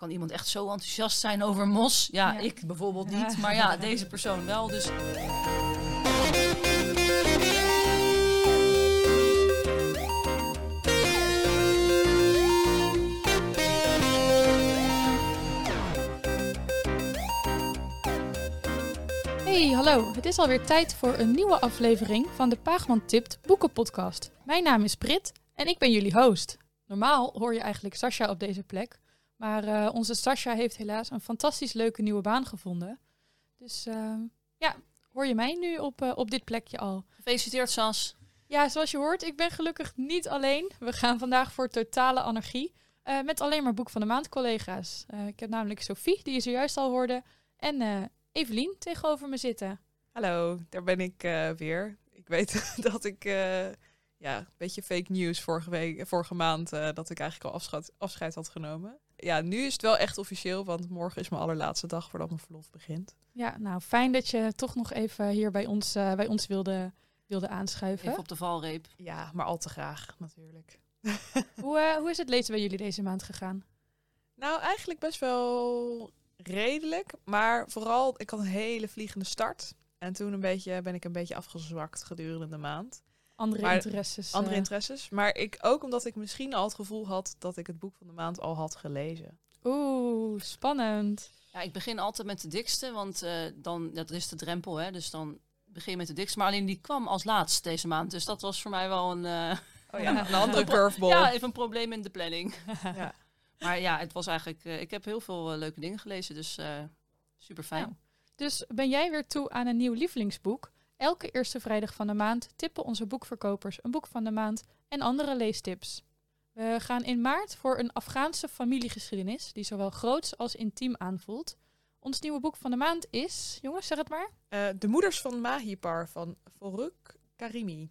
kan iemand echt zo enthousiast zijn over mos? Ja, Ja. ik bijvoorbeeld niet. Maar ja, deze persoon wel. Dus Hey, hallo. Het is alweer tijd voor een nieuwe aflevering van de Paagman Tipt Boekenpodcast. Mijn naam is Brit en ik ben jullie host. Normaal hoor je eigenlijk Sascha op deze plek, maar eh, onze Sascha heeft helaas een fantastisch leuke nieuwe baan gevonden. Dus eh, ja, hoor je mij nu op, eh, op dit plekje al. gefeliciteerd Sas. Ja, zoals je hoort, ik ben gelukkig niet alleen. We gaan vandaag voor totale anarchie. eh, met alleen maar Boek van de Maand collega's. Eh, ik heb namelijk Sophie, die je zojuist al hoorde. En eh, Evelien tegenover me zitten. Hallo, daar ben ik eh, weer. Ik weet dat ik eh, ja, een beetje fake news vorige, week, vorige maand eh, dat ik eigenlijk al afscheid, afscheid had genomen. Ja, nu is het wel echt officieel, want morgen is mijn allerlaatste dag voordat mijn verlof begint. Ja, nou fijn dat je toch nog even hier bij ons, eh, bij ons wilde, wilde aanschuiven. Even op de valreep. Ja, maar al te graag natuurlijk. Hoe, eh, hoe is het lezen bij jullie deze maand gegaan? Nou, eigenlijk best wel redelijk, maar vooral ik had een hele vliegende start. En toen een beetje, ben ik een beetje afgezwakt gedurende de maand. Andere Maar interesses? Andere eh, interesses. Maar ik ook omdat ik misschien al het gevoel had dat ik het boek van de maand al had gelezen. Oeh, spannend. Ja, ik begin altijd met de dikste, want eh, dan, dat is de drempel, hè. Dus dan begin je met de dikste. Maar alleen die kwam als laatst deze maand. Dus dat was voor mij wel een, eh, Oh ja, een andere curveball. ja, even een probleem in de planning. Ja. Maar ja, het was eigenlijk... eh, ik heb heel veel leuke dingen gelezen, dus super fijn. Ja. Dus ben jij weer toe aan een nieuw lievelingsboek? Elke eerste vrijdag van de maand tippen onze boekverkopers een boek van de maand en andere leestips. We gaan in maart voor een Afghaanse familiegeschiedenis die zowel groots als intiem aanvoelt. Ons nieuwe boek van de maand is, jongens, zeg het maar. Eh, de moeders van Mahipar van Foruk Karimi.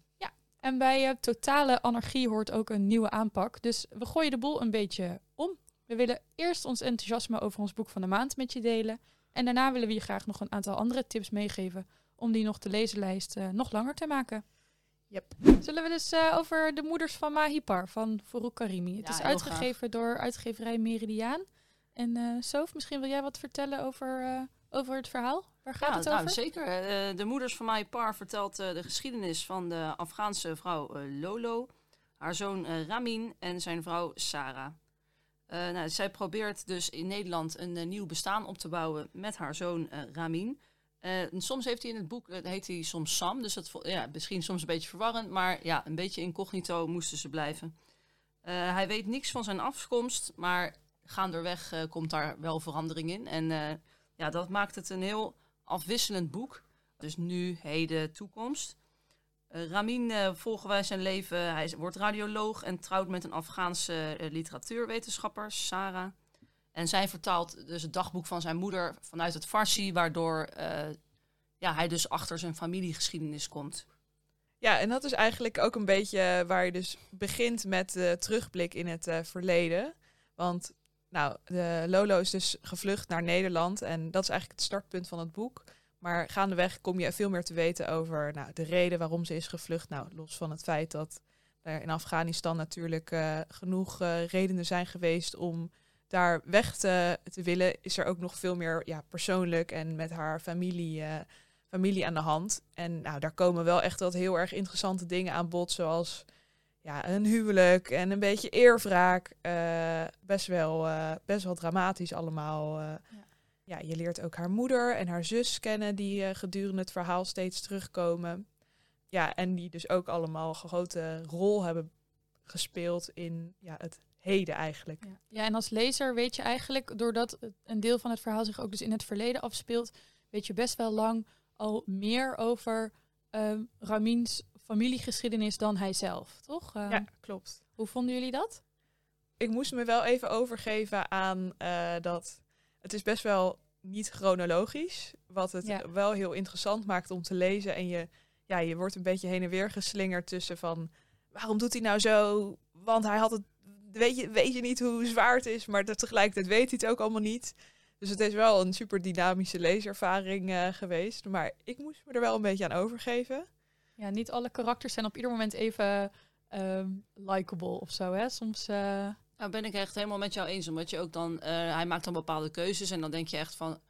En bij eh, totale anarchie hoort ook een nieuwe aanpak. Dus we gooien de boel een beetje om. We willen eerst ons enthousiasme over ons boek van de maand met je delen. En daarna willen we je graag nog een aantal andere tips meegeven om die nog de lezenlijst eh, nog langer te maken. Yep. Zullen we dus eh, over de moeders van Mahipar van Farouk Karimi. Het Ja, is uitgegeven door uitgeverij Meridiaan. En eh Sof, misschien wil jij wat vertellen over, over het verhaal? Waar gaat ja, het nou, over? zeker. Eh, de moeders van Mai Par vertelt de geschiedenis van de Afghaanse vrouw Lolo, haar zoon Ramin en zijn vrouw Sarah. Nou, zij probeert dus in Nederland een nieuw bestaan op te bouwen met haar zoon Ramin. Eh, soms heeft hij in het boek, eh, heet hij soms Sam, dus dat ja, misschien soms een beetje verwarrend, maar ja, een beetje incognito moesten ze blijven. Eh, hij weet niks van zijn afkomst, maar gaandeweg eh komt daar wel verandering in. En ja, dat maakt het een heel afwisselend boek. Dus nu, heden, toekomst. Ramin volgen wij zijn leven. Hij wordt radioloog en trouwt met een Afghaanse literatuurwetenschapper, Sarah. En zij vertaalt dus het dagboek van zijn moeder vanuit het Farsi, waardoor eh, ja, hij dus achter zijn familiegeschiedenis komt. Ja, en dat is eigenlijk ook een beetje waar je dus begint met de terugblik in het eh, verleden. Want nou, de Lolo is dus gevlucht naar Nederland en dat is eigenlijk het startpunt van het boek. Maar gaandeweg kom je veel meer te weten over nou, de reden waarom ze is gevlucht. Nou, los van het feit dat er in Afghanistan natuurlijk eh, genoeg redenen zijn geweest om daar weg te, te willen, is er ook nog veel meer ja, persoonlijk en met haar familie, eh, familie aan de hand. En nou, daar komen wel echt wat heel erg interessante dingen aan bod, zoals ja, een huwelijk en een beetje eerwraak. Eh, best, wel, eh, best wel dramatisch allemaal. Ja. ja, je leert ook haar moeder en haar zus kennen, die gedurende het verhaal steeds terugkomen. Ja, en die dus ook allemaal een grote rol hebben gespeeld in ja, het heden eigenlijk. Ja. ja, en als lezer weet je eigenlijk, doordat een deel van het verhaal zich ook dus in het verleden afspeelt, weet je best wel lang al meer over ehm Ramins familiegeschiedenis dan hij zelf, toch? Ehm, Ja, klopt. Hoe vonden jullie dat? ik moest me wel even overgeven aan eh, dat het is best wel niet chronologisch. Wat het Ja. wel heel interessant maakt om te lezen. En je, ja, je wordt een beetje heen en weer geslingerd tussen van waarom doet hij nou zo? Want hij had het. Weet je, weet je niet hoe zwaar het is, maar dat tegelijkertijd weet hij het ook allemaal niet. Dus het is wel een super dynamische leeservaring eh, geweest. Maar ik moest me er wel een beetje aan overgeven. Ja, niet alle karakters zijn op ieder moment even ehm likable of zo, hè? Soms, eh, Nou, ben ik echt helemaal met jou eens. Omdat je ook dan, eh, hij maakt dan bepaalde keuzes en dan denk je echt van,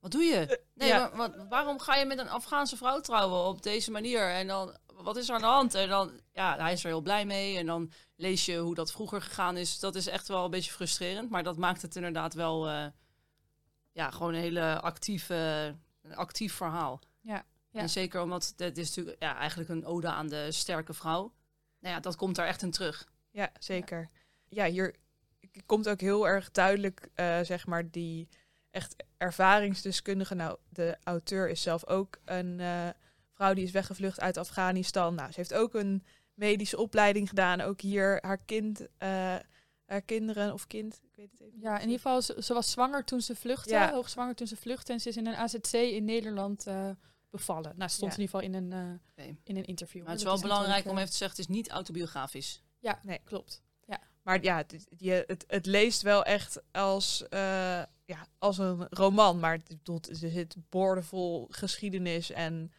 wat doe je? Nee, Ja. maar, wat- waarom ga je met een Afghaanse vrouw trouwen op deze manier? En dan, wat is er aan de hand? En dan, ja, hij is er heel blij mee. En dan lees je hoe dat vroeger gegaan is. Dat is echt wel een beetje frustrerend. Maar dat maakt het inderdaad wel, eh, ja, gewoon een hele actieve, actief verhaal. Ja, ja. En zeker omdat, dit is natuurlijk ja, eigenlijk een ode aan de sterke vrouw. Nou ja, dat komt daar echt in terug. Ja, zeker. Ja, hier komt ook heel erg duidelijk, eh, zeg maar, die echt ervaringsdeskundige. Nou, de auteur is zelf ook een eh, vrouw die is weggevlucht uit Afghanistan. Nou, ze heeft ook een medische opleiding gedaan. Ook hier haar kind, eh, haar kinderen of kind, ik weet het even niet. Ja, in ieder geval, ze, ze was zwanger toen ze vluchtte, Ja. hoogzwanger toen ze vluchtte. En ze is in een AZC in Nederland eh, bevallen. Nou, ze stond Ja. in ieder geval in een, eh, in een interview. Maar het is wel belangrijk om even te zeggen, het is niet autobiografisch. Ja, Nee. klopt. Maar ja, het, je, het, het leest wel echt als, eh, ja, als een roman. Maar het, bedoelt, er zit boordevol geschiedenis en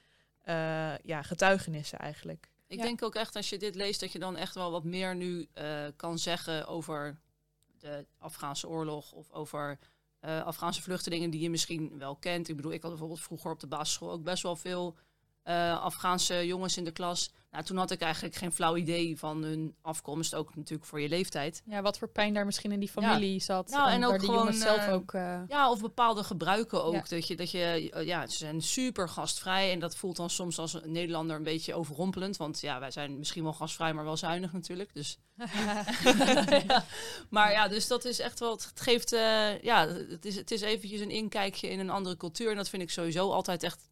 eh, ja, getuigenissen eigenlijk. Ik Ja. denk ook echt als je dit leest dat je dan echt wel wat meer nu eh, kan zeggen over de Afghaanse oorlog of over eh, Afghaanse vluchtelingen die je misschien wel kent. Ik bedoel, ik had bijvoorbeeld vroeger op de basisschool ook best wel veel eh, Afghaanse jongens in de klas. Nou, toen had ik eigenlijk geen flauw idee van hun afkomst, ook natuurlijk voor je leeftijd. Ja, wat voor pijn daar misschien in die familie zat. Nou, en ook die jongens gewoon, zelf eh, ook... eh, Ja, of bepaalde gebruiken ook. Ja. Dat je, dat je, ja, ze zijn super gastvrij. En dat voelt dan soms als een Nederlander een beetje overrompelend. Want ja, wij zijn misschien wel gastvrij, maar wel zuinig natuurlijk. Dus. Ja. Maar ja, dus dat is echt wel. Het geeft. ja, het is, het is eventjes een inkijkje in een andere cultuur. En dat vind ik sowieso altijd echt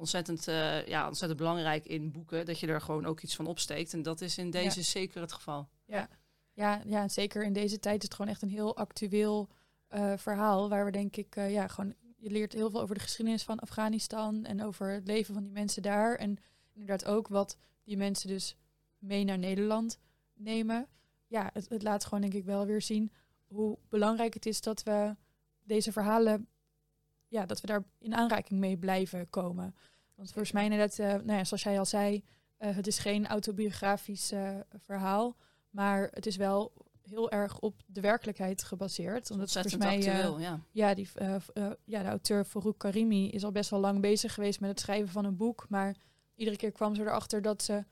ontzettend, eh, ja, ontzettend belangrijk in boeken. Dat je er gewoon ook iets van opsteekt. En dat is in deze zeker het geval. Ja, ja, zeker in deze tijd is het gewoon echt een heel actueel eh, verhaal. Waar we denk ik, eh, ja, gewoon, je leert heel veel over de geschiedenis van Afghanistan en over het leven van die mensen daar. En inderdaad ook wat die mensen dus mee naar Nederland nemen. Ja, het, het laat gewoon denk ik wel weer zien hoe belangrijk het is dat we deze verhalen, ja, dat we daar in aanraking mee blijven komen. Want volgens mij inderdaad, eh, nou ja, zoals jij al zei, eh, het is geen autobiografisch eh, verhaal. Maar het is wel heel erg op de werkelijkheid gebaseerd. Omdat volgens mij, actueel, ja. ja, die, ja, de auteur Farouk Karimi is al best wel lang bezig geweest met het schrijven van een boek. Maar iedere keer kwam ze erachter dat ze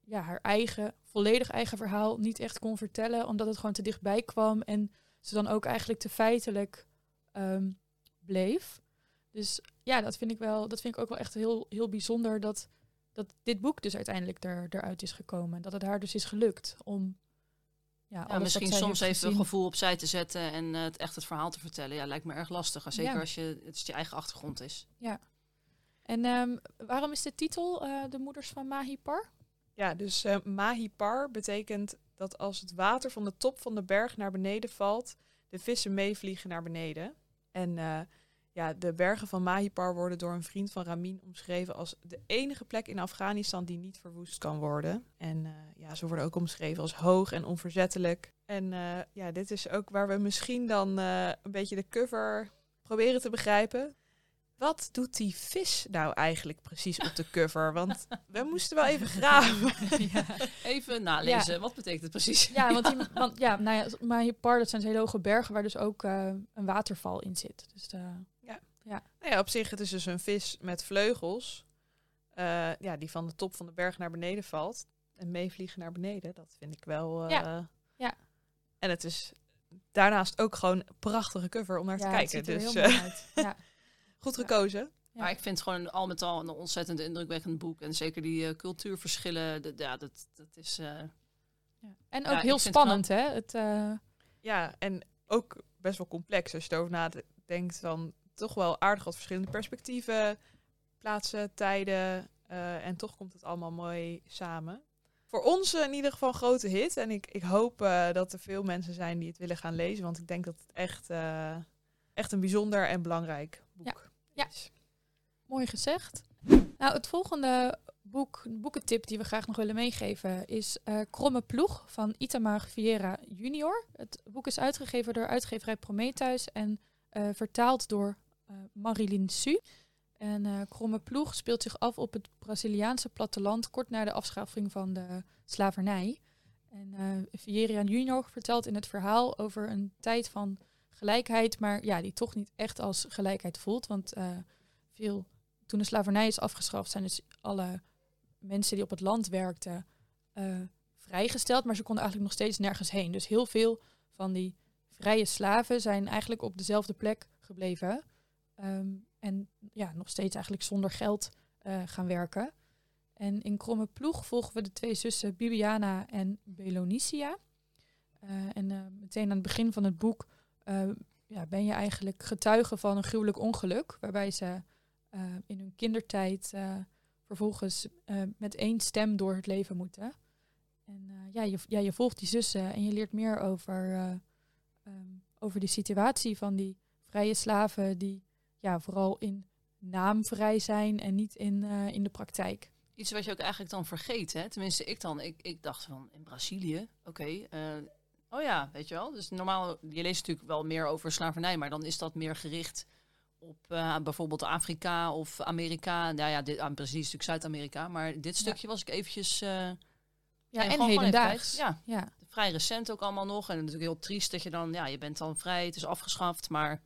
ja, haar eigen, volledig eigen verhaal niet echt kon vertellen. Omdat het gewoon te dichtbij kwam. En ze dan ook eigenlijk te feitelijk ehm, bleef. Dus ja, dat vind ik wel, dat vind ik ook wel echt heel, heel bijzonder dat, dat dit boek dus uiteindelijk er, eruit is gekomen. Dat het haar dus is gelukt om ja, Ja, misschien soms heeft even een gevoel opzij te zetten en eh, het echt het verhaal te vertellen. Ja, lijkt me erg lastig. Zeker Ja. als je, het je eigen achtergrond is. En ehm, waarom is de titel eh, De Moeders van Mahipar? Ja, dus eh Mahipar betekent dat als het water van de top van de berg naar beneden valt, de vissen meevliegen naar beneden. En eh, ja, de bergen van Mahipar worden door een vriend van Ramin omschreven als de enige plek in Afghanistan die niet verwoest kan worden. En eh, ja, ze worden ook omschreven als hoog en onverzettelijk. En eh, ja, dit is ook waar we misschien dan een beetje de cover proberen te begrijpen. Wat doet die vis nou eigenlijk precies op de cover? Want we moesten wel even graven. Even nalezen, wat betekent het precies? Ja, want, die, want ja, nou ja, dat zijn hele hoge bergen waar dus ook eh, een waterval in zit. Dus eh, Nou ja, op zich, het is dus een vis met vleugels. eh, ja, die van de top van de berg naar beneden valt. En meevliegen naar beneden. Dat vind ik wel. Ja, ja. En het is daarnaast ook gewoon een prachtige cover om naar ja, te het kijken. ziet er Dus heel mooi uit. Ja. goed gekozen. Ja. Maar ik vind het gewoon al met al een ontzettend indrukwekkend boek. En zeker die eh, cultuurverschillen, dat- ja, dat, dat is... eh, Ja. En ook heel spannend, hè? Het, eh, Ja, en ook best wel complex als je erover nadenkt. Dan toch wel aardig wat verschillende perspectieven, plaatsen, tijden. eh, en toch komt het allemaal mooi samen. Voor ons in ieder geval een grote hit. En ik, ik hoop eh, dat er veel mensen zijn die het willen gaan lezen. Want ik denk dat het echt, eh, echt een bijzonder en belangrijk boek Ja. mooi gezegd. Nou, het volgende boek, boekentip die we graag nog willen meegeven is eh, Kromme Ploeg van Itamar Vieira junior. Het boek is uitgegeven door uitgeverij Prometheus en eh, vertaald door eh Marilyn Su. En Kromme Ploeg speelt zich af op het Braziliaanse platteland kort na de afschaffing van de slavernij. En uh, Vieria junior vertelt in het verhaal over een tijd van gelijkheid, maar ja, die toch niet echt als gelijkheid voelt. Want uh, veel, toen de slavernij is afgeschaft, zijn dus alle mensen die op het land werkten uh, vrijgesteld, maar ze konden eigenlijk nog steeds nergens heen. Dus heel veel van die vrije slaven zijn eigenlijk op dezelfde plek gebleven. Um, en ja, nog steeds eigenlijk zonder geld uh, gaan werken. En in Kromme Ploeg volgen we de twee zussen Bibiana en Belonicia. En meteen aan het begin van het boek ja, ben je eigenlijk getuige van een gruwelijk ongeluk. Waarbij ze in hun kindertijd vervolgens met één stem door het leven moeten. En ja, je, ja, je volgt die zussen en je leert meer over, um, over die situatie van die vrije slaven die ja, vooral in naam vrij zijn en niet in, in de praktijk. Iets wat je ook eigenlijk dan vergeet, hè? tenminste ik dan. Ik, ik dacht van in Brazilië, oké, oh ja, weet je wel. Dus normaal, je leest natuurlijk wel meer over slavernij, maar dan is dat meer gericht op uh, bijvoorbeeld Afrika of Amerika. Nou ja, dit, ah, is natuurlijk Zuid-Amerika, maar dit stukje ja. was ik eventjes... ja, en hedendaags. Ja, ja, vrij recent ook allemaal nog. En natuurlijk heel triest dat je dan, ja, je bent dan vrij, het is afgeschaft, maar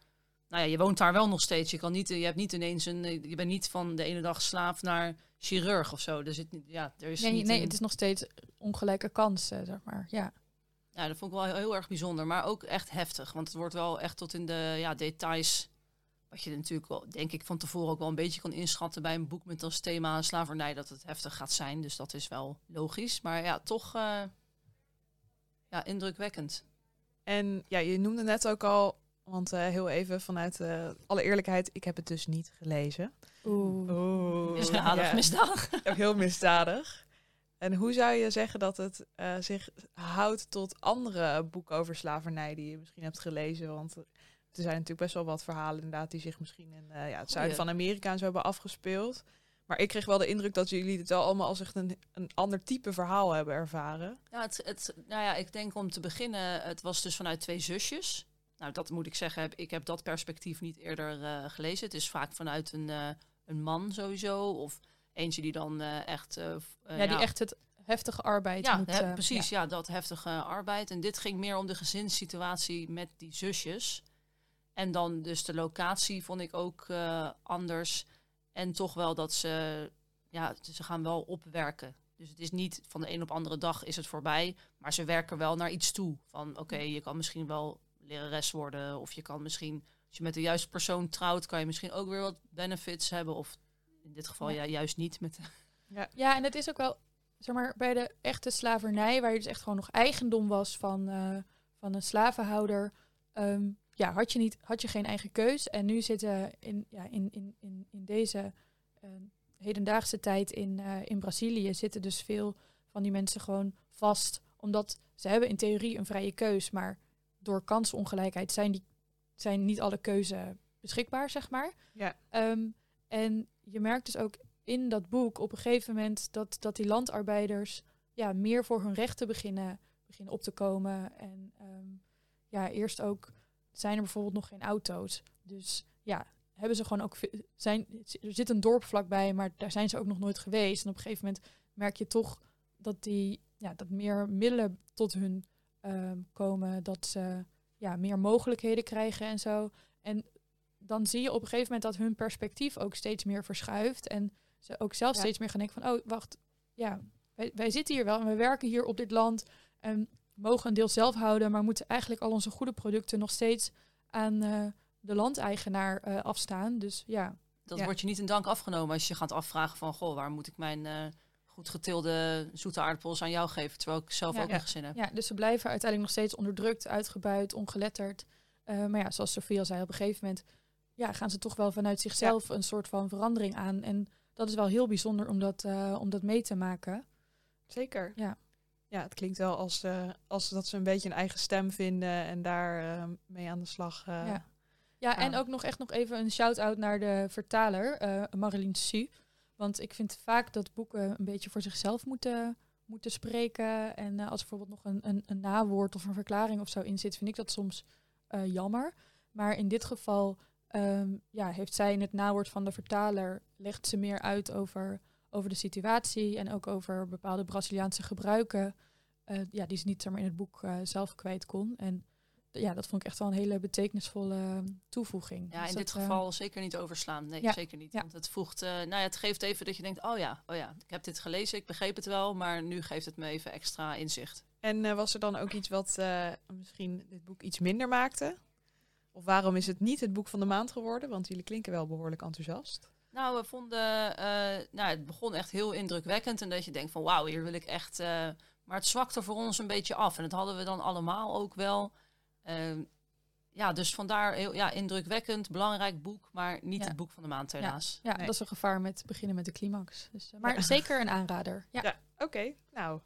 nou ja, je woont daar wel nog steeds. Je, kan niet, je hebt niet ineens een. Je bent niet van de ene dag slaaf naar chirurg of zo. Er zit, ja, er is nee, niet nee een... het is nog steeds ongelijke kansen, zeg maar. Ja. Ja, dat vond ik wel heel, erg bijzonder. Maar ook echt heftig. Want het wordt wel echt tot in de ja, details. Wat je natuurlijk wel, denk ik, van tevoren ook wel een beetje kan inschatten bij een boek met als thema slavernij. Dat het heftig gaat zijn. Dus dat is wel logisch. Maar ja, toch uh, ja, indrukwekkend. En ja, je noemde net ook al want uh, heel even vanuit uh, alle eerlijkheid, ik heb het dus niet gelezen. Oeh. Oeh. Misdadig, ja. misdadig. Ook heel misdadig. En hoe zou je zeggen dat het uh, zich houdt tot andere boeken over slavernij die je misschien hebt gelezen? Want er zijn natuurlijk best wel wat verhalen inderdaad die zich misschien in ja, het zuiden van Amerika en zo hebben afgespeeld. Maar ik kreeg wel de indruk dat jullie het wel allemaal als echt een, een ander type verhaal hebben ervaren. Ja, het, het, nou ja, ik denk om te beginnen, het was dus vanuit twee zusjes. Nou, dat moet ik zeggen, ik heb dat perspectief niet eerder uh, gelezen. Het is vaak vanuit een, een man sowieso, of eentje die dan uh, echt... ja, die ja, echt het heftige arbeid ja, moet... He, precies, ja. ja. dat heftige arbeid. En dit ging meer om de gezinssituatie met die zusjes. En dan dus de locatie vond ik ook anders. En toch wel dat ze... Ja, ze gaan wel opwerken. Dus het is niet van de een op andere dag is het voorbij. Maar ze werken wel naar iets toe. Van oké, okay, je kan misschien wel lerares worden. Of je kan misschien, als je met de juiste persoon trouwt, kan je misschien ook weer wat benefits hebben. Of in dit geval ja. ja juist niet. Met ja. ja, en het is ook wel, zeg maar, bij de echte slavernij, waar je dus echt gewoon nog eigendom was van, uh, van een slavenhouder. Um, ja, had je, niet, had je geen eigen keus. En nu zitten in, ja, in, in, in, in deze uh, hedendaagse tijd in, uh, in Brazilië zitten dus veel van die mensen gewoon vast. Omdat ze hebben in theorie een vrije keus, maar door kansongelijkheid zijn, die, zijn niet alle keuzen beschikbaar, zeg maar. Ja. Um, en je merkt dus ook in dat boek op een gegeven moment dat, dat die landarbeiders ja, meer voor hun rechten beginnen, beginnen op te komen. En um, ja, eerst ook zijn er bijvoorbeeld nog geen auto's. Dus ja, hebben ze gewoon ook zijn, er zit een dorp vlakbij, maar daar zijn ze ook nog nooit geweest. En op een gegeven moment merk je toch dat die ja, dat meer middelen tot hun um, komen, dat ze ja, meer mogelijkheden krijgen en zo. En dan zie je op een gegeven moment dat hun perspectief ook steeds meer verschuift. En ze ook zelf ja. steeds meer gaan denken van, oh, wacht, ja, wij, wij zitten hier wel en we werken hier op dit land. En mogen een deel zelf houden, maar moeten eigenlijk al onze goede producten nog steeds aan uh, de landeigenaar uh, afstaan. Dus ja. Dat ja. wordt je niet in dank afgenomen als je gaat afvragen van, goh, waar moet ik mijn... Uh goed getilde zoete aardappels aan jou geven, terwijl ik zelf ja, ook ja. een gezin heb. Ja, dus ze blijven uiteindelijk nog steeds onderdrukt, uitgebuit, ongeletterd. Uh, maar ja, zoals Sofie al zei, op een gegeven moment ja, gaan ze toch wel vanuit zichzelf ja. een soort van verandering aan. En dat is wel heel bijzonder om dat, uh, om dat mee te maken. Zeker. Ja. Ja, het klinkt wel als, uh, als dat ze een beetje een eigen stem vinden en daar mee aan de slag ja. Ja, en ook nog echt nog even een shout-out naar de vertaler, Marilyn Su. Want ik vind vaak dat boeken een beetje voor zichzelf moeten, moeten spreken. En als er bijvoorbeeld nog een, een, een, nawoord of een verklaring of zo in zit, vind ik dat soms jammer. Maar in dit geval um, ja, heeft zij in het nawoord van de vertaler, legt ze meer uit over, over de situatie en ook over bepaalde Braziliaanse gebruiken. eh, ja, die ze niet maar, in het boek eh, zelf kwijt kon. En ja, dat vond ik echt wel een hele betekenisvolle eh, toevoeging. Ja, Dus in dat, dit eh, geval zeker niet overslaan. Nee, ja, zeker niet. ja. Want het voegt, eh, nou ja, het geeft even dat je denkt, oh ja, oh ja, ik heb dit gelezen, ik begreep het wel, maar nu geeft het me even extra inzicht. En eh, was er dan ook iets wat eh, misschien dit boek iets minder maakte? Of waarom is het niet het boek van de maand geworden? Want jullie klinken wel behoorlijk enthousiast. Nou, we vonden, eh, nou, het begon echt heel indrukwekkend en dat je denkt van, wauw, hier wil ik echt, eh, maar het zwakte voor ons een beetje af en dat hadden we dan allemaal ook wel. Ehm, ja, dus vandaar heel ja, indrukwekkend, belangrijk boek, maar niet Ja. het boek van de maand helaas. Ja, Nee. dat is een gevaar met beginnen met de climax. Dus, eh, maar Ja. zeker een aanrader. Ja. Ja, oké. Nou,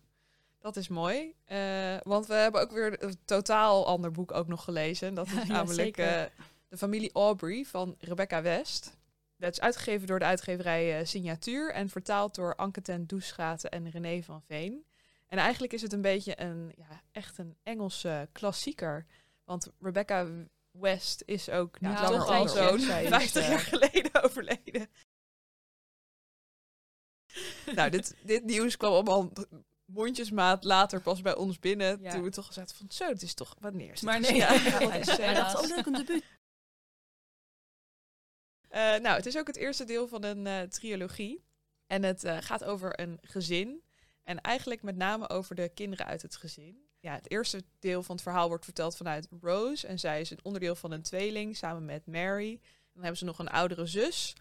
dat is mooi. Eh, want we hebben ook weer een totaal ander boek ook nog gelezen. Dat is namelijk eh, De familie Aubrey van Rebecca West. Dat is uitgegeven door de uitgeverij eh, Signatuur en vertaald door Anke ten Doeschaten en René van Veen. En eigenlijk is het een beetje een, ja, echt een Engelse klassieker. Want Rebecca West is ook nou, Ja, langer al zo'n zij is, 50 eh, jaar geleden overleden. nou, dit, dit nieuws kwam allemaal mondjesmaat later pas bij ons binnen. Ja. Toen we toch zaten van, zo, het is toch, wanneer is Maar nee, ja, ja, eh, dat is ook leuk een debuut. Eh, nou, het is ook het eerste deel van een eh, trilogie. En het eh, gaat over een gezin. En eigenlijk met name over de kinderen uit het gezin. Ja, het eerste deel van het verhaal wordt verteld vanuit Rose. En zij is een onderdeel van een tweeling samen met Mary. En dan hebben ze nog een oudere zus,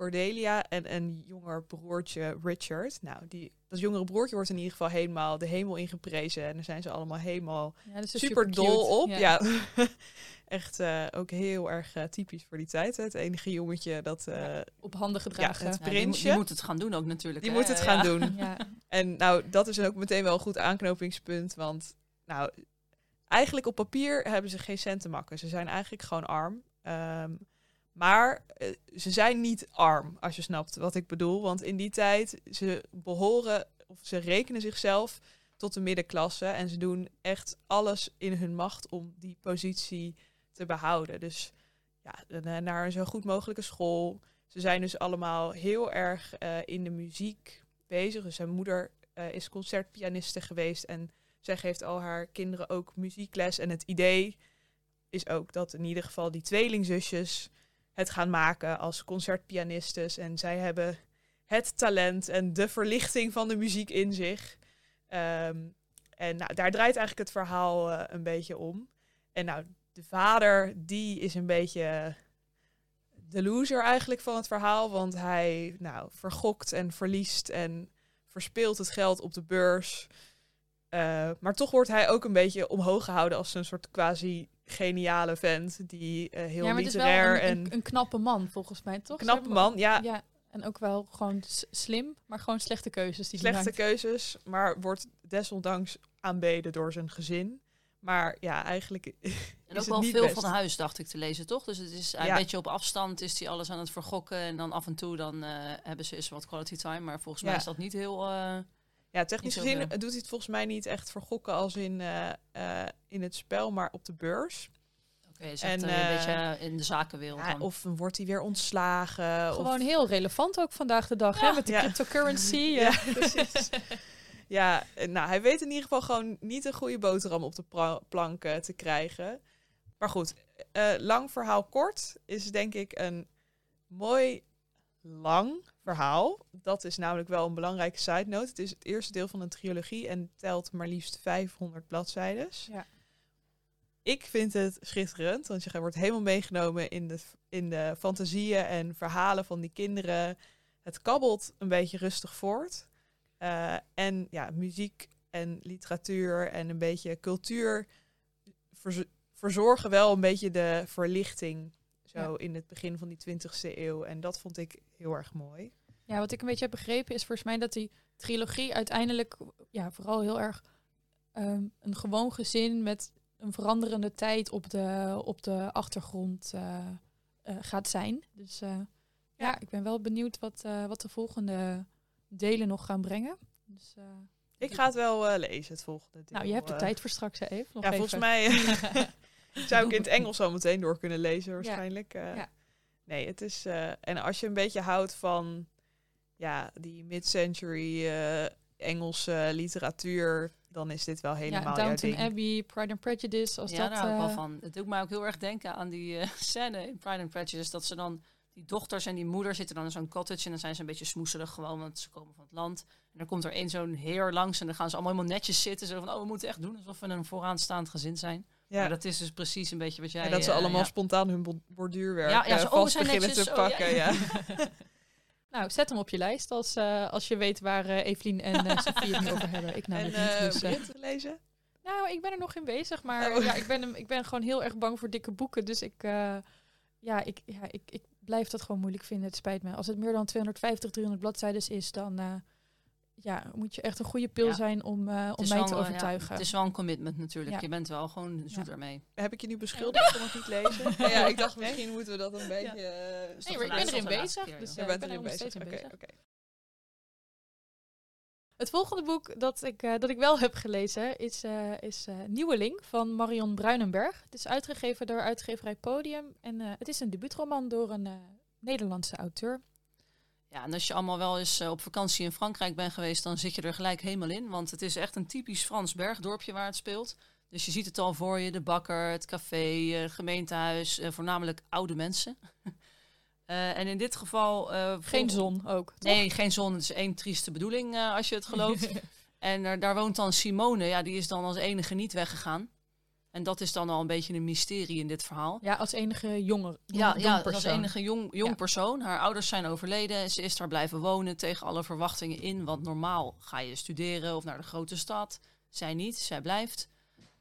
Cordelia. En een jonger broertje, Richard. Nou, die, dat jongere broertje wordt in ieder geval helemaal de hemel ingeprezen. En daar zijn ze allemaal helemaal Ja, is super dol op. Ja. Echt eh, ook heel erg eh, typisch voor die tijd. Hè. Het enige jongetje dat. eh, Ja, Op handen gedragen. het- die, Prinsje. die moet het gaan doen ook natuurlijk. die hè? moet het gaan Ja. doen. Ja. En nou, dat is ook meteen wel een goed aanknopingspunt. Want nou, eigenlijk op papier hebben ze geen cent te makken. Ze zijn eigenlijk gewoon arm. Ehm, maar eh, ze zijn niet arm, als je snapt wat ik bedoel. Want in die tijd, ze behoren, of ze rekenen zichzelf tot de middenklasse. En ze doen echt alles in hun macht om die positie te behouden. Dus ja, eh, naar een zo goed mogelijke school. Ze zijn dus allemaal heel erg eh, in de muziek bezig. Dus zijn moeder is concertpianiste geweest en zij geeft al haar kinderen ook muziekles. En het idee is ook dat in ieder geval die tweelingzusjes het gaan maken als concertpianistes. En zij hebben het talent en de verlichting van de muziek in zich. Ehm, en nou, daar draait eigenlijk het verhaal eh, een beetje om. En nou, de vader, die is een beetje de loser eigenlijk van het verhaal. Want hij nou, vergokt en verliest en verspeelt het geld op de beurs. Eh, maar toch wordt hij ook een beetje omhoog gehouden als een soort quasi geniale vent. Die eh, heel ja, maar het is wel literair een, en een, een knappe man volgens mij, toch? knappe man. Ja, Ja, en ook wel gewoon slim, maar gewoon slechte keuzes die slechte hij maakt. keuzes. Maar wordt desondanks aanbeden door zijn gezin. Maar ja, eigenlijk En is ook het wel niet veel best. van huis, dacht ik te lezen, toch? Dus het is Ja. een beetje op afstand, is hij alles aan het vergokken. En dan af en toe dan, eh, hebben ze eens wat quality time. Maar volgens mij is dat niet heel... eh, Ja, technisch gezien doet hij het volgens mij niet echt vergokken als in, eh, eh, in het spel, maar op de beurs. Oké, is echt En, eh, een beetje in de zakenwereld Ja, dan. of wordt hij weer ontslagen. Gewoon of, heel relevant ook vandaag de dag, hè? Met de Ja. cryptocurrency. Ja, Ja. precies. ja, nou, hij weet in ieder geval gewoon niet een goede boterham op de plank te krijgen. Maar goed, eh, lang verhaal kort is denk ik een mooi lang verhaal. Dat is namelijk wel een belangrijke side note. Het is het eerste deel van een trilogie en telt maar liefst 500 bladzijden. Ja. Ik vind het schitterend, want je wordt helemaal meegenomen in de, in de fantasieën en verhalen van die kinderen. Het kabbelt een beetje rustig voort. Eh, en ja, muziek en literatuur en een beetje cultuur verz- verzorgen wel een beetje de verlichting zo Ja. in het begin van die 20e eeuw. En dat vond ik heel erg mooi. Ja, wat ik een beetje heb begrepen is volgens mij dat die trilogie uiteindelijk ja, vooral heel erg ehm, een gewoon gezin met een veranderende tijd op de, op de achtergrond eh, eh, gaat zijn. Dus eh, ja. Ja. ik ben wel benieuwd wat, eh, wat de volgende delen nog gaan brengen. Dus, eh, Ik ga het wel eh, lezen, het volgende deel. nou, je hebt de tijd voor straks, hè, Eve? Nog Ja, even. volgens mij zou ik in het Engels al meteen door kunnen lezen waarschijnlijk. eh. Ja. Nee, het is... eh, en als je een beetje houdt van ja, die mid-century eh, Engelse literatuur... dan is dit wel Ja, helemaal jouw Downton. Abbey, Pride and Prejudice, als ja, dat... daar hou ik wel van. Het doet mij ook heel erg denken aan die scène in Pride and Prejudice. Dat ze dan, die dochters en die moeder zitten dan in zo'n cottage. En dan zijn ze een beetje smoeselig gewoon, want ze komen van het land. En dan komt er één zo'n heer langs en dan gaan ze allemaal helemaal netjes zitten. Zo van, oh, we moeten echt doen alsof we een vooraanstaand gezin zijn. Ja. Maar dat is dus precies een beetje wat jij... en dat ze eh, allemaal ja. spontaan hun bo- borduurwerk Ja, oh, we vast zijn beginnen netjes, te oh, pakken. ja. Nou, zet hem op je lijst als, eh, als je weet waar eh Evelien en eh Sofie het over hebben. Ik namelijk eh niet. Dus, Brit gelezen? Nou, ik ben er nog in bezig, maar Oh. ja, ik, ben, ik ben gewoon heel erg bang voor dikke boeken. Dus ik, ja, ik, ja, ik, ik blijf dat gewoon moeilijk vinden. Het spijt me. Als het meer dan 250, 300 bladzijden is, dan ja, moet je echt een goede pil Ja. zijn om, eh, om mij wel, te ja, overtuigen. het is wel een commitment natuurlijk. Ja. Je bent wel gewoon zoet ermee. Heb ik je nu beschuldigd van het niet lezen? Ja, ja, ik dacht misschien moeten we dat een beetje... eh, Nee, maar ik ben erin bezig, keer, dus. Je eh, bent ik ben erin er bezig? Oké, mee bezig. oké. Het volgende boek dat ik, eh, dat ik wel heb gelezen is, eh, is eh, Nieuweling van Marion Bruinenberg. Het is uitgegeven door uitgeverij Podium en eh, het is een debuutroman door een eh, Nederlandse auteur. Ja, en als je allemaal wel eens eh, op vakantie in Frankrijk bent geweest, dan zit je er gelijk helemaal in. Want het is echt een typisch Frans bergdorpje waar het speelt. Dus je ziet het al voor je, de bakker, het café, eh, het gemeentehuis, eh, voornamelijk oude mensen. En in dit geval... Geen zon ook. toch? Nee, geen zon. Het is één trieste bedoeling als je het gelooft. en er- daar woont dan Simone, ja, die is dan als enige niet weggegaan. En dat is dan al een beetje een mysterie in dit verhaal. Ja, als enige jonger. Ja, jong ja als persoon. enige jong, jong Ja. persoon. Haar ouders zijn overleden. Ze is daar blijven wonen tegen alle verwachtingen in. Want normaal ga je studeren of naar de grote stad. Zij niet, zij blijft.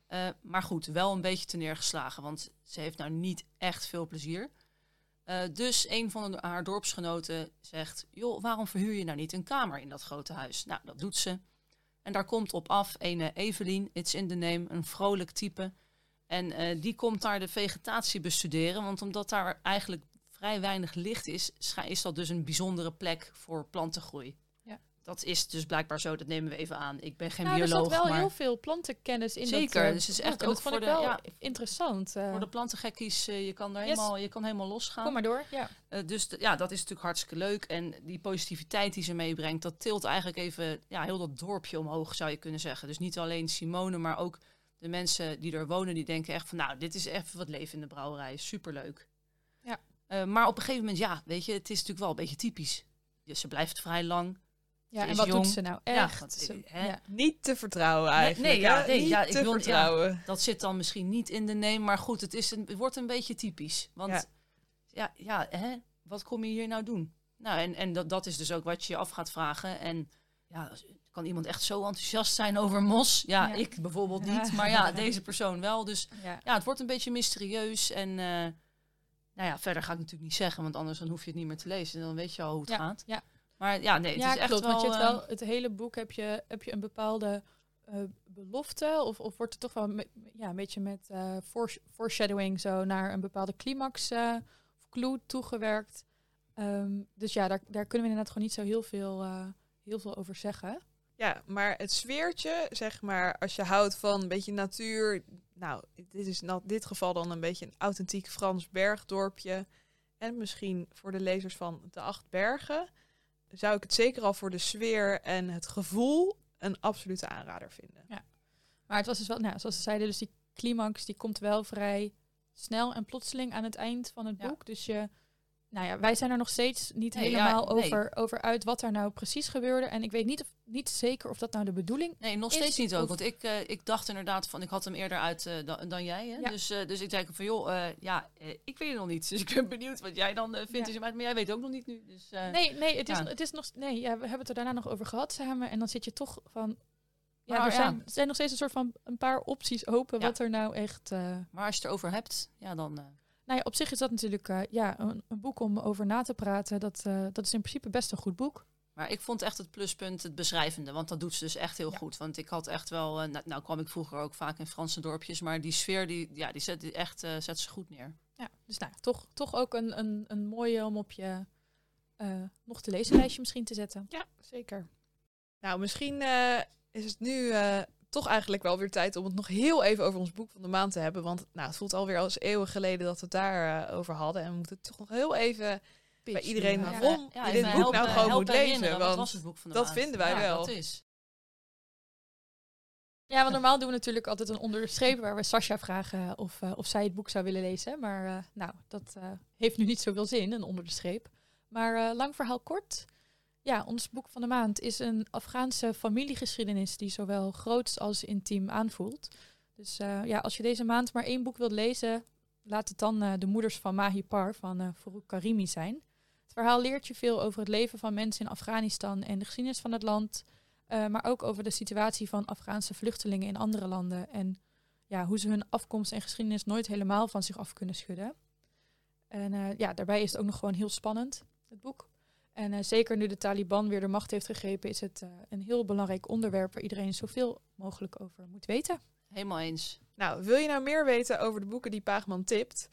Eh, maar goed, wel een beetje te neergeslagen. Want ze heeft nou niet echt veel plezier. Eh, dus een van de- haar dorpsgenoten zegt... joh, waarom verhuur je nou niet een kamer in dat grote huis? Nou, dat doet ze. En daar komt op af een Evelien, it's in the name, een vrolijk type... En eh, die komt daar de vegetatie bestuderen. Want omdat daar eigenlijk vrij weinig licht is, is dat dus een bijzondere plek voor plantengroei. Dat is dus blijkbaar zo, dat nemen we even aan. Ik ben geen nou, er bioloog, zat wel maar heel veel plantenkennis in Zeker, dat, eh, dus het is echt ook voor de- wel ja. interessant. eh. voor de plantengekkies, eh, je, kan Yes. helemaal, je kan helemaal losgaan. Kom maar door. Ja. Dus ja, dat is natuurlijk hartstikke leuk. En die positiviteit die ze meebrengt, dat tilt eigenlijk even ja, heel dat dorpje omhoog, zou je kunnen zeggen. Dus niet alleen Simone, maar ook de mensen die er wonen, die denken echt van, nou, dit is even wat leven in de brouwerij. Superleuk. Ja. Maar op een gegeven moment, ja, weet je, het is natuurlijk wel een beetje typisch. Ze blijft vrij lang. Ja, en wat jong. doet ze nou echt? want, Ze- hè? ja. Niet te vertrouwen eigenlijk. nee, nee, Niet ja, ik te wil- ja. vertrouwen. Dat zit dan misschien niet in de neem, maar goed, het, is een, het wordt een beetje typisch. Want Ja. ja, ja, hè, wat kom je hier nou doen? Nou, en, en dat, dat is dus ook wat je je af gaat vragen. En ja, kan iemand echt zo enthousiast zijn over mos? Ja, Ja. ik bijvoorbeeld Ja. niet, maar ja, deze persoon wel. Dus Ja. ja, het wordt een beetje mysterieus. En eh, nou ja, verder ga ik natuurlijk niet zeggen, want anders dan hoef je het niet meer te lezen. Dan weet je al hoe het Ja, gaat. ja. Maar ja, nee, het ja, is echt klopt. wel... want je hebt eh, wel het hele boek heb je, heb je een bepaalde eh, belofte, of, of wordt er toch wel me- ja, een beetje met eh, fore- foreshadowing zo naar een bepaalde climax eh, of clue toegewerkt. Ehm, dus ja, daar, daar kunnen we inderdaad gewoon niet zo heel veel, eh, heel veel over zeggen. Ja, maar het sfeertje, zeg maar, als je houdt van een beetje natuur. Nou, dit is in dit geval dan een beetje een authentiek Frans bergdorpje. En misschien voor de lezers van de Acht Bergen. Zou ik het zeker al voor de sfeer en het gevoel een absolute aanrader vinden. Maar het was dus wel, nou, zoals ze zeiden, dus die climax die komt wel vrij snel en plotseling aan het eind van het Ja. boek. Dus je, nou ja, wij zijn er nog steeds niet Nee, ja, helemaal nee. over, over uit wat daar nou precies gebeurde. En ik weet niet, of, niet zeker of dat nou de bedoeling Nee, nog is steeds niet ook. of- Want ik, eh, ik dacht inderdaad van, ik had hem eerder uit eh, dan, dan jij. Hè? Ja. Dus, eh, dus ik zei van, joh, ja, ik weet het nog niet. Dus ik ben benieuwd wat jij dan vindt. Ja. Dus, maar maar jij weet ook nog niet nu. Dus, Nee, nee, het is, het is nog. Nee, ja, we hebben het er daarna nog over gehad samen. En dan zit je toch van. Ja, Maar er, zijn, zijn nog steeds een soort van een paar opties open. Ja. Wat er nou echt. Maar als je het erover hebt, ja, dan... nou ja, op zich is dat natuurlijk eh, ja, een, een boek om over na te praten. Dat, eh, dat is in principe best een goed boek. maar ik vond echt het pluspunt het beschrijvende. Want dat doet ze dus echt heel Ja. goed. Want ik had echt wel... eh, nou, nou kwam ik vroeger ook vaak in Franse dorpjes. Maar die sfeer, die, ja, die zet die echt eh, zet ze goed neer. Ja, dus nou, toch, toch ook een, een, een mooie om op je eh, nog te lezen lijstje misschien te zetten. Ja, zeker. Nou, misschien eh, is het nu eh, toch eigenlijk wel weer tijd om het nog heel even over ons boek van de maand te hebben. Want nou, het voelt alweer als eeuwen geleden dat we het daar eh, over hadden. En we moeten toch nog heel even bij iedereen Ja. waarom Ja, je dit boek helpen- nou gewoon moet lezen. Want was het boek van de dat maand? vinden wij Ja, wel. Dat is. Ja, want normaal doen we natuurlijk altijd een onderstreep waar we Sascha vragen of, uh, of zij het boek zou willen lezen. Maar uh, nou, dat uh, heeft nu niet zoveel zin, een onder de streep. Maar lang verhaal kort. Ja, ons boek van de maand is een Afghaanse familiegeschiedenis die zowel groots als intiem aanvoelt. Dus ja, als je deze maand maar één boek wilt lezen, laat het dan De Moeders van Mahipar van uh, Karimi zijn. Het verhaal leert je veel over het leven van mensen in Afghanistan en de geschiedenis van het land. Maar ook over de situatie van Afghaanse vluchtelingen in andere landen. En ja, hoe ze hun afkomst en geschiedenis nooit helemaal van zich af kunnen schudden. En ja, daarbij is het ook nog gewoon heel spannend, het boek. En uh, zeker nu de Taliban weer de macht heeft gegrepen, is het een heel belangrijk onderwerp waar iedereen zoveel mogelijk over moet weten. Helemaal eens. Nou, wil je nou meer weten over de boeken die Paagman tipt?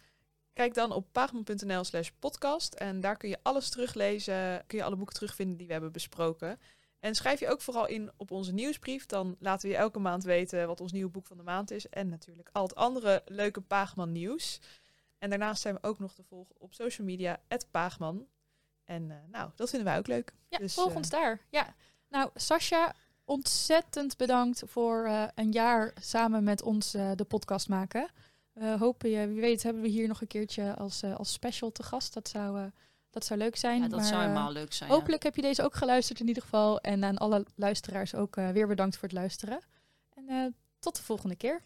Kijk dan op paagman.nl slash podcast. En daar kun je alles teruglezen, kun je alle boeken terugvinden die we hebben besproken. En schrijf je ook vooral in op onze nieuwsbrief. Dan laten we je elke maand weten wat ons nieuwe boek van de maand is. En natuurlijk al het andere leuke Paagman nieuws. En daarnaast zijn we ook nog te volgen op social media, Paagman. En uh, nou, dat vinden wij ook leuk. Ja, dus, volg uh, ons daar. Ja. Nou, Sascha, ontzettend bedankt voor uh, een jaar samen met ons de podcast maken. We hopen je, wie weet hebben we hier nog een keertje als, als special te gast. Dat zou dat zou leuk zijn. Ja, dat maar, zou helemaal leuk zijn. Hopelijk heb je deze ook geluisterd in ieder geval. En aan alle luisteraars ook uh, weer bedankt voor het luisteren. En uh, tot de volgende keer.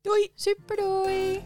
Doei! Super doei!